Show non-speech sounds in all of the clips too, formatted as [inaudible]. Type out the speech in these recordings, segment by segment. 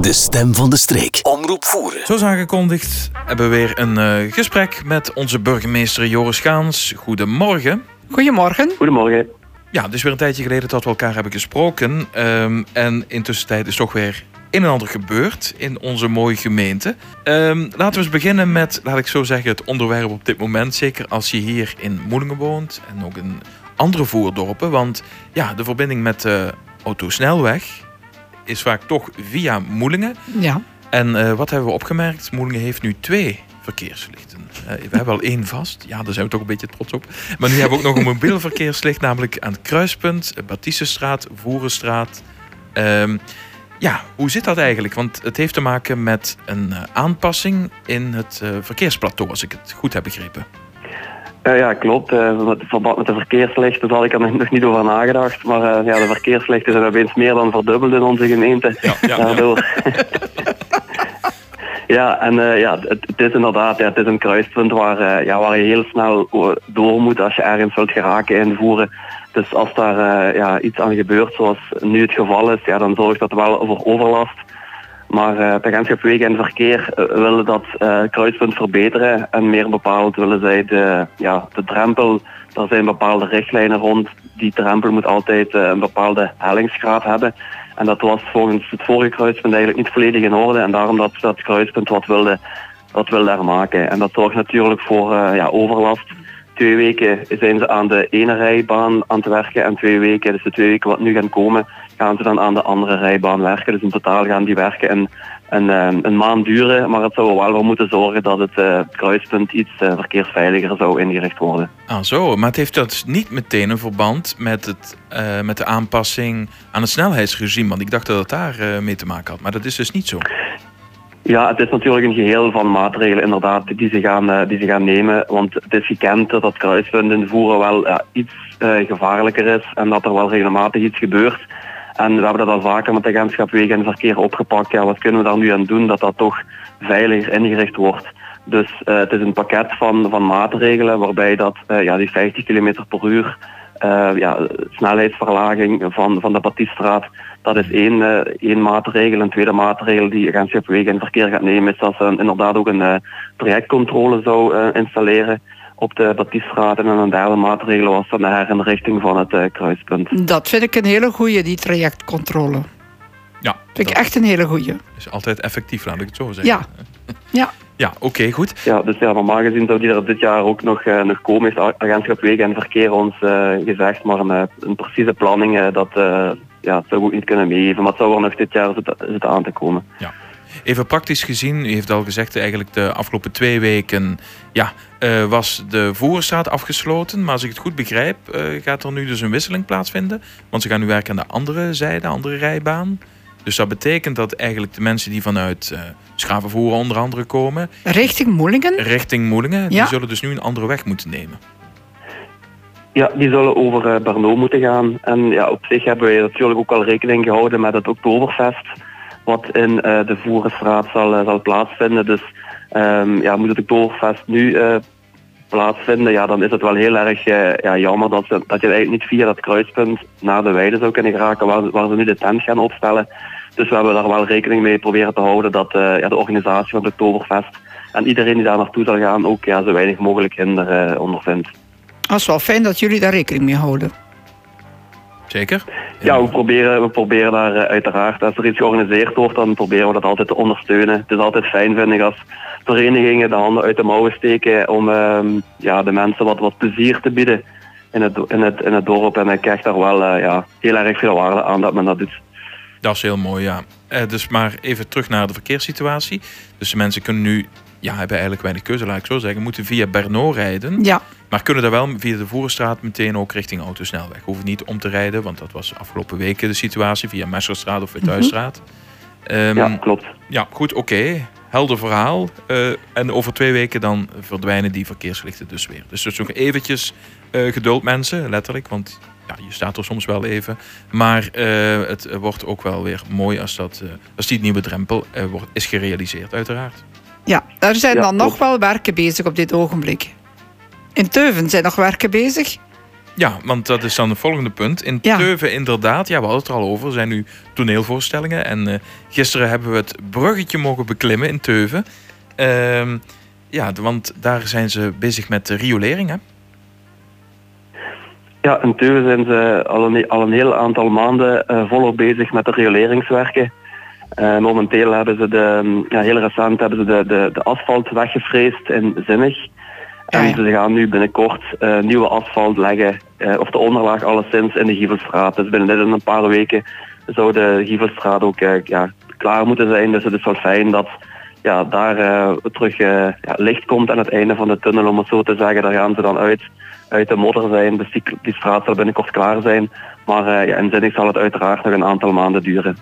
De stem van de streek. Omroep voeren. Zoals aangekondigd hebben we weer een uh, gesprek met onze burgemeester Joris Gaans. Goedemorgen. Goedemorgen. Goedemorgen. Ja, het is weer een tijdje geleden dat we elkaar hebben gesproken. Um, en intussen tijd is toch weer een en ander gebeurd in onze mooie gemeente. Um, laten we eens beginnen met, laat ik zo zeggen, het onderwerp op dit moment. Zeker als je hier in Moelingen woont en ook in andere voerdorpen. Want ja, de verbinding met de autosnelweg is vaak toch via Moelingen. Ja. En uh, wat hebben we opgemerkt? Moelingen heeft nu twee verkeerslichten. Uh, we hebben al één vast. Ja, daar zijn we toch een beetje trots op. Maar nu hebben we ook nog een mobiel [laughs] verkeerslicht, namelijk aan het kruispunt, Batistenstraat, Voerenstraat. Um, ja, hoe zit dat eigenlijk? Want het heeft te maken met een uh, aanpassing in het verkeersplateau, als ik het goed heb begrepen. Uh, ja, klopt. Uh, met verband met de verkeerslichten had ik er nog niet over nagedacht. Maar uh, ja, de verkeerslichten zijn opeens meer dan verdubbeld in onze gemeente. Ja, ja, Daardoor. [laughs] ja, en ja, het, het, is inderdaad ja, het is een kruispunt waar, ja, waar je heel snel door moet als je ergens wilt geraken invoeren. Dus als daar ja, iets aan gebeurt zoals nu het geval is, ja, dan zorgt dat wel voor overlast. Maar uh, het agentschap Wegen en Verkeer uh, willen dat uh, kruispunt verbeteren. En meer bepaald willen zij de, ja, de drempel, daar zijn bepaalde richtlijnen rond. Die drempel moet altijd een bepaalde hellingsgraad hebben. En dat was volgens het vorige kruispunt eigenlijk niet volledig in orde. En daarom dat dat kruispunt wat wilde, wat wilde er maken. En dat zorgt natuurlijk voor ja, overlast. Twee weken zijn ze aan de ene rijbaan aan het werken en twee weken, dus de twee weken wat nu gaan komen, gaan ze dan aan de andere rijbaan werken. Dus in totaal gaan die werken een, een, eh, een maand duren. Maar het zou wel voor moeten zorgen dat het uh, kruispunt iets uh, verkeersveiliger zou ingericht worden. Ah zo, maar het heeft dat niet meteen een verband met, het, uh, met de aanpassing aan het snelheidsregime. Want ik dacht dat het daar mee te maken had. Maar dat is dus niet zo. Ja, het is natuurlijk een geheel van maatregelen inderdaad die ze gaan, die ze gaan nemen. Want het is gekend dat dat kruispunten voeren wel ja, iets gevaarlijker is en dat er wel regelmatig iets gebeurt. En we hebben dat al vaker met agentschap Wegen en Verkeer opgepakt. Ja, wat kunnen we daar nu aan doen dat dat toch veiliger ingericht wordt? Dus uh, het is een pakket van, van maatregelen waarbij dat, uh, ja, die 50 km per uur uh, ja, snelheidsverlaging van, van de Batiststraat, dat is één, één maatregel. Een tweede maatregel die agentschap Wegen en Verkeer gaat nemen is dat ze inderdaad ook een trajectcontrole zou installeren op de Batistraat. En een derde maatregel was dan de herinrichting van het uh, kruispunt. Dat vind ik een hele goede, die trajectcontrole. Ja. Vind ik echt een hele goede. Is altijd effectief, laat ik het zo zeggen. Ja. [laughs] Ja. Ja, oké, goed. Ja, dus ja, normaal gezien zou die er dit jaar ook nog, uh, nog komen. Heeft Agentschap Wegen en Verkeer ons uh, gezegd, maar een, een precieze planning, dat ja, zou ook niet kunnen meegeven. Maar het zou er nog dit jaar zitten aan te komen. Ja. Even praktisch gezien, u heeft al gezegd, eigenlijk de afgelopen twee weken ja, uh, was de Voerstraat afgesloten. Maar als ik het goed begrijp, uh, gaat er nu dus een wisseling plaatsvinden. Want ze gaan nu werken aan de andere zijde, andere rijbaan. Dus dat betekent dat eigenlijk de mensen die vanuit uh, Schavenvoer onder andere komen... Richting Moelingen? Richting Moelingen, ja. die zullen dus nu een andere weg moeten nemen. Ja, die zullen over uh, Barno moeten gaan. En ja, op zich hebben wij natuurlijk ook al rekening gehouden met het Oktoberfest wat in uh, de Voerenstraat zal, uh, zal plaatsvinden. Dus um, ja, moet het Oktoberfest nu uh, plaatsvinden, ja, dan is het wel heel erg ja, jammer dat, dat je eigenlijk niet via dat kruispunt naar de weide zou kunnen geraken waar, waar ze nu de tent gaan opstellen. Dus we hebben daar wel rekening mee proberen te houden dat ja, de organisatie van het Oktoberfest en iedereen die daar naartoe zal gaan ook ja, zo weinig mogelijk hinder ondervindt. Dat is wel fijn dat jullie daar rekening mee houden. Zeker? Ja, we proberen, we proberen daar uh, uiteraard, als er iets georganiseerd wordt, dan proberen we dat altijd te ondersteunen. Het is altijd fijn, vind ik, als verenigingen de handen uit de mouwen steken om uh, ja, de mensen wat, wat plezier te bieden in het, in het, in het dorp. En ik krijg daar wel uh, ja, heel erg veel waarde aan dat men dat doet. Dat is heel mooi, ja. Uh, dus maar even terug naar de verkeerssituatie. Dus de mensen kunnen nu ja, hebben eigenlijk weinig keuze, laat ik zo zeggen. Moeten via Bernau rijden. Ja. Maar kunnen daar wel via de Voerenstraat meteen ook richting autosnelweg. Hoeven niet om te rijden, want dat was afgelopen weken de situatie via Messerstraat of Withuisstraat. Mm -hmm. um, ja, klopt. Ja, goed, oké. Okay. Helder verhaal. Uh, en over twee weken dan verdwijnen die verkeerslichten dus weer. Dus dus nog eventjes uh, geduld mensen, letterlijk. Want ja, je staat er soms wel even. Maar uh, het wordt ook wel weer mooi als, dat, als die nieuwe drempel wordt, is gerealiseerd, uiteraard. Ja, daar zijn ja, dan nog wel werken bezig op dit ogenblik. In Teuven zijn nog werken bezig. Ja, want dat is dan het volgende punt. In Ja. Teuven inderdaad, ja, we hadden het er al over. Er zijn nu toneelvoorstellingen. En eh, gisteren hebben we het bruggetje mogen beklimmen in Teuven. Ehm, ja, want daar zijn ze bezig met de riolering, hè? Ja, in Teuven zijn ze al een, al een heel aantal maanden eh, volop bezig met de rioleringswerken. Eh, momenteel hebben ze de, mm, ja, heel recent hebben ze de, de, de asfalt weggevreesd in Zinnig. En Ja, ja. ze gaan nu binnenkort eh, nieuwe asfalt leggen, eh, of de onderlaag alleszins in de Gievelstraat. Dus binnen en een paar weken zou de Gievelstraat ook ja, klaar moeten zijn. Dus het is wel fijn dat ja, daar terug ja, licht komt aan het einde van de tunnel, om het zo te zeggen. Daar gaan ze dan uit, uit de modder zijn. Dus die, die straat zal binnenkort klaar zijn. Maar ja, in Zinnig zal het uiteraard nog een aantal maanden duren.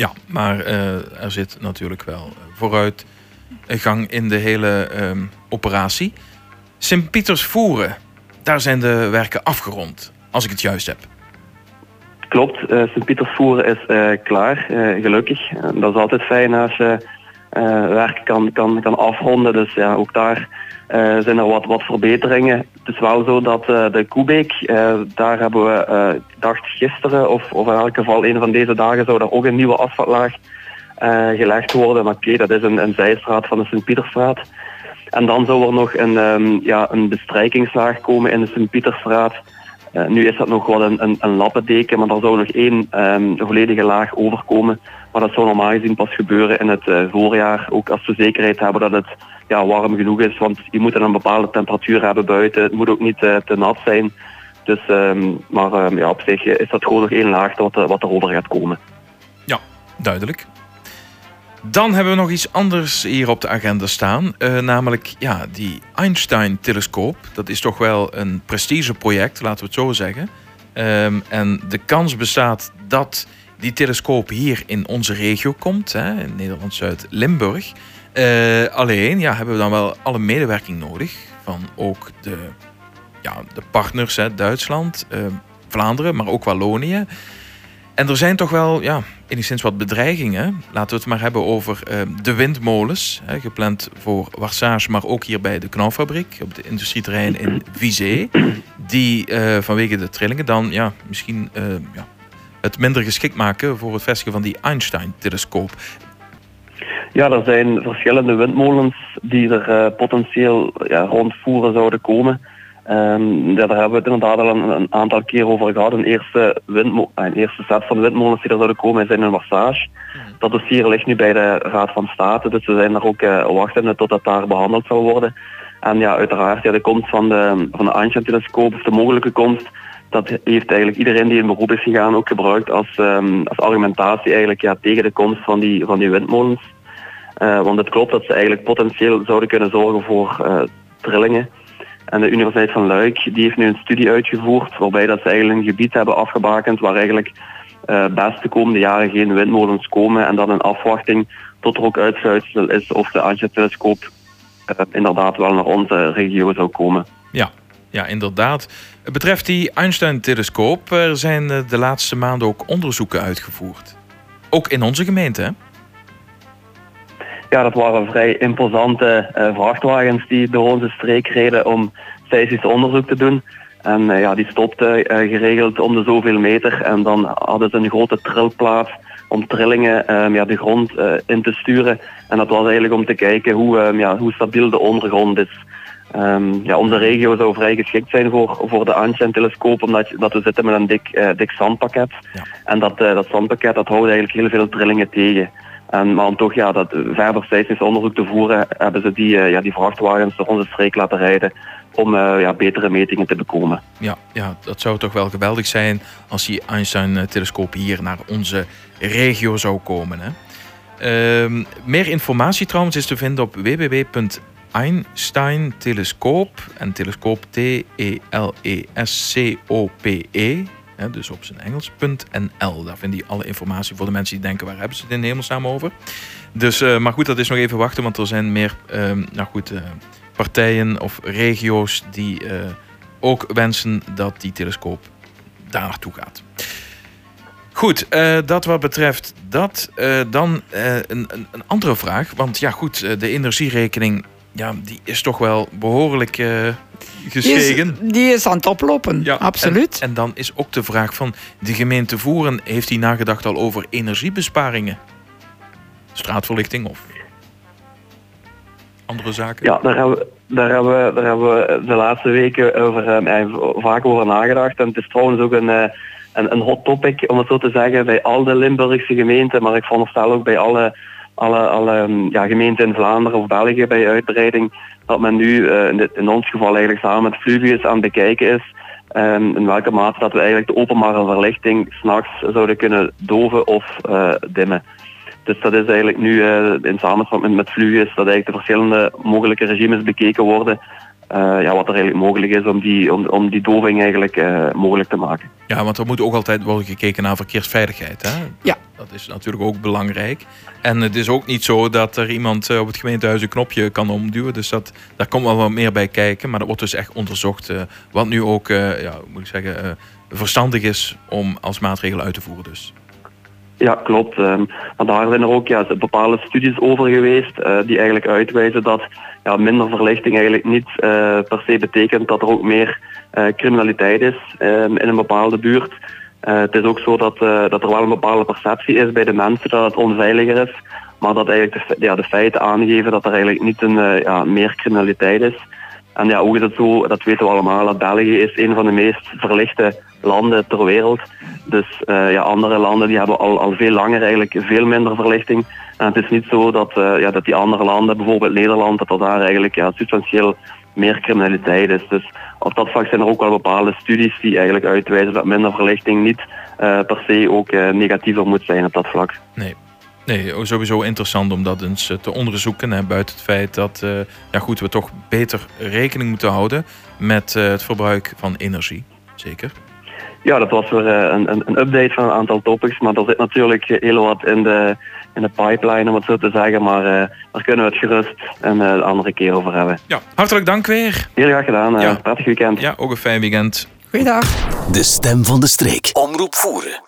Ja, maar eh, er zit natuurlijk wel vooruit een gang in de hele ehm, operatie. Sint-Pieters Voeren, daar zijn de werken afgerond, als ik het juist heb. Klopt, eh Sint-Pieters voeren is eh, klaar, eh, gelukkig. Dat is altijd fijn als je eh, werk kan, kan, kan afronden. Dus ja, ook daar eh, zijn er wat, wat verbeteringen. Het is wel zo dat eh, de Koebeek, eh, daar hebben we, eh, ik dacht gisteren, of, of in elk geval een van deze dagen, zou daar ook een nieuwe asfaltlaag eh, gelegd worden. Maar oké, dat is een, een zijstraat van de Sint-Pietersstraat. En dan zou er nog een, ehm, ja, een bestrijkingslaag komen in de Sint-Pietersstraat. Eh, nu is dat nog wel een, een, een lappendeken, maar er zou nog één ehm, volledige laag overkomen. Maar dat zou normaal gezien pas gebeuren in het eh, voorjaar. Ook als we zekerheid hebben dat het ja, warm genoeg is. Want je moet een bepaalde temperatuur hebben buiten. Het moet ook niet eh, te nat zijn. Dus, ehm, maar ehm, ja, op zich is dat gewoon nog één laag wat, wat erover gaat komen. Duidelijk. Dan hebben we nog iets anders hier op de agenda staan. eh, namelijk ja, die Einstein-telescoop. Dat is toch wel een prestigeproject, laten we het zo zeggen. Ehm, en de kans bestaat dat die telescoop hier in onze regio komt, hè, in Nederland-Zuid-Limburg. Eh, alleen ja, hebben we dan wel alle medewerking nodig van ook de, ja, de partners, hè, Duitsland, eh, Vlaanderen, maar ook Wallonië. En er zijn toch wel ja, enigszins wat bedreigingen. Laten we het maar hebben over eh, de windmolens. Hè, gepland voor Warsage, maar ook hier bij de knauwfabriek. Op het industrieterrein in Vizé. Die eh, vanwege de trillingen dan ja, misschien eh, ja, het minder geschikt maken voor het vestigen van die Einstein-telescoop. Ja, er zijn verschillende windmolens die er potentieel ja, rondvoeren zouden komen. Ehm, ja, daar hebben we het inderdaad al een, een aantal keer over gehad. Een eerste, windmo- eh, een eerste set van windmolens die er zouden komen zijn in Warsage. Dat dossier ligt nu bij de Raad van State, dus we zijn daar ook uh, wachtende tot dat daar behandeld zal worden. En ja, uiteraard, ja, de komst van de, van de Einstein-telescoop, of de mogelijke komst, dat heeft eigenlijk iedereen die in beroep is gegaan ook gebruikt als, ehm, als argumentatie eigenlijk, ja, tegen de komst van die, van die windmolens. Uh, want het klopt dat ze eigenlijk potentieel zouden kunnen zorgen voor uh, trillingen. En de Universiteit van Luik die heeft nu een studie uitgevoerd waarbij dat ze eigenlijk een gebied hebben afgebakend waar eigenlijk uh, best de komende jaren geen windmolens komen en dan in afwachting tot er ook uitsluitsel is of de Antia-telescoop uh, inderdaad wel naar onze regio zou komen. Ja, ja, inderdaad. Het betreft die Einstein-telescoop, er zijn de laatste maanden ook onderzoeken uitgevoerd. Ook in onze gemeente, hè? Ja, dat waren vrij imposante uh, vrachtwagens die door onze streek reden om seismisch onderzoek te doen. En uh, ja, die stopten uh, geregeld om de zoveel meter. En dan hadden ze een grote trilplaat om trillingen um, ja, de grond in te sturen. En dat was eigenlijk om te kijken hoe, um, ja, hoe stabiel de ondergrond is. Um, ja, onze regio zou vrij geschikt zijn voor, voor de Einstein-telescoop, omdat dat we zitten met een dik, dik zandpakket. Ja. En dat, dat zandpakket dat houdt eigenlijk heel veel trillingen tegen. Maar om toch ja, dat verder seismisch onderzoek te voeren, hebben ze die, uh, ja, die vrachtwagens door onze streek laten rijden om uh, ja, betere metingen te bekomen. Ja, ja, dat zou toch wel geweldig zijn als die Einstein-telescoop hier naar onze regio zou komen. Hè? Uh, meer informatie trouwens is te vinden op www.einstein-telescoop en telescoop T-E-L-E-S-C-O-P-E. Hè, dus op zijn Engels.nl. Daar vind je alle informatie voor de mensen die denken: waar hebben ze het in hemelsnaam over? Dus, uh, maar goed, dat is nog even wachten, want er zijn meer uh, nou goed, uh, partijen of regio's die ook wensen dat die telescoop daar naartoe gaat. Goed, dat wat betreft dat. dan een, een, andere vraag. Want ja, goed, de energierekening ja, die is toch wel behoorlijk eh, Die gestegen. is, die is aan het oplopen, Ja, absoluut. En, en dan is ook de vraag van de gemeente Voeren, heeft hij nagedacht al over energiebesparingen? Straatverlichting of andere zaken? Ja, daar hebben, we, daar, hebben we, daar hebben we de laatste weken over, eh, vaak over nagedacht. En het is trouwens ook een, eh, een, een hot topic, om het zo te zeggen, bij al de Limburgse gemeenten. Maar ik veronderstel ook bij alle, alle, alle mm, ja, gemeenten in Vlaanderen of België bij uitbreiding. Dat men nu eh, in, dit, in ons geval eigenlijk samen met Fluvius aan het bekijken is. ehm, in welke mate dat we eigenlijk de openbare verlichting s'nachts zouden kunnen doven of eh, dimmen. Dus dat is eigenlijk nu eh, in samenwerking met, met Fluvius dat eigenlijk de verschillende mogelijke regimes bekeken worden. eh, ja, wat er eigenlijk mogelijk is om die, om, om die doving eigenlijk eh, mogelijk te maken. Ja, want er moet ook altijd worden gekeken naar verkeersveiligheid. Hè? Ja. Dat is natuurlijk ook belangrijk. En het is ook niet zo dat er iemand eh, op het gemeentehuis een knopje kan omduwen. Dus dat, daar komt wel wat meer bij kijken. Maar dat wordt dus echt onderzocht. eh, wat nu ook, eh, ja, moet ik zeggen, verstandig is om als maatregel uit te voeren. Dus. Ja, klopt. Ehm, maar daar zijn er ook ja, bepaalde studies over geweest die eigenlijk uitwijzen dat ja, minder verlichting eigenlijk niet per se betekent dat er ook meer criminaliteit is ehm, in een bepaalde buurt. Eh, het is ook zo dat, eh, dat er wel een bepaalde perceptie is bij de mensen dat het onveiliger is, maar dat eigenlijk de, ja, de feiten aangeven dat er eigenlijk niet een, eh, ja, meer criminaliteit is. En ja, hoe is het zo, dat weten we allemaal, dat België is een van de meest verlichte landen ter wereld. Dus ja, andere landen die hebben al, al veel langer eigenlijk veel minder verlichting. En het is niet zo dat, ja, dat die andere landen, bijvoorbeeld Nederland, dat er daar eigenlijk ja, substantieel meer criminaliteit is. Dus op dat vlak zijn er ook wel bepaalde studies die eigenlijk uitwijzen dat minder verlichting niet eh, per se ook eh, negatiever moet zijn op dat vlak. Nee. Nee, sowieso interessant om dat eens eh, te onderzoeken. Hè, buiten het feit dat ja, goed, we toch beter rekening moeten houden met het verbruik van energie. Zeker. Ja, dat was weer een, een, een update van een aantal topics, maar er zit natuurlijk heel wat in de, in de pipeline, om het zo te zeggen. Maar eh, daar kunnen we het gerust een eh, andere keer over hebben. Ja, hartelijk dank weer. Heel graag gedaan. eh, Ja. Prettig weekend. Ja, ook een fijn weekend. Goeiedag. De stem van de streek. Omroep Voeren.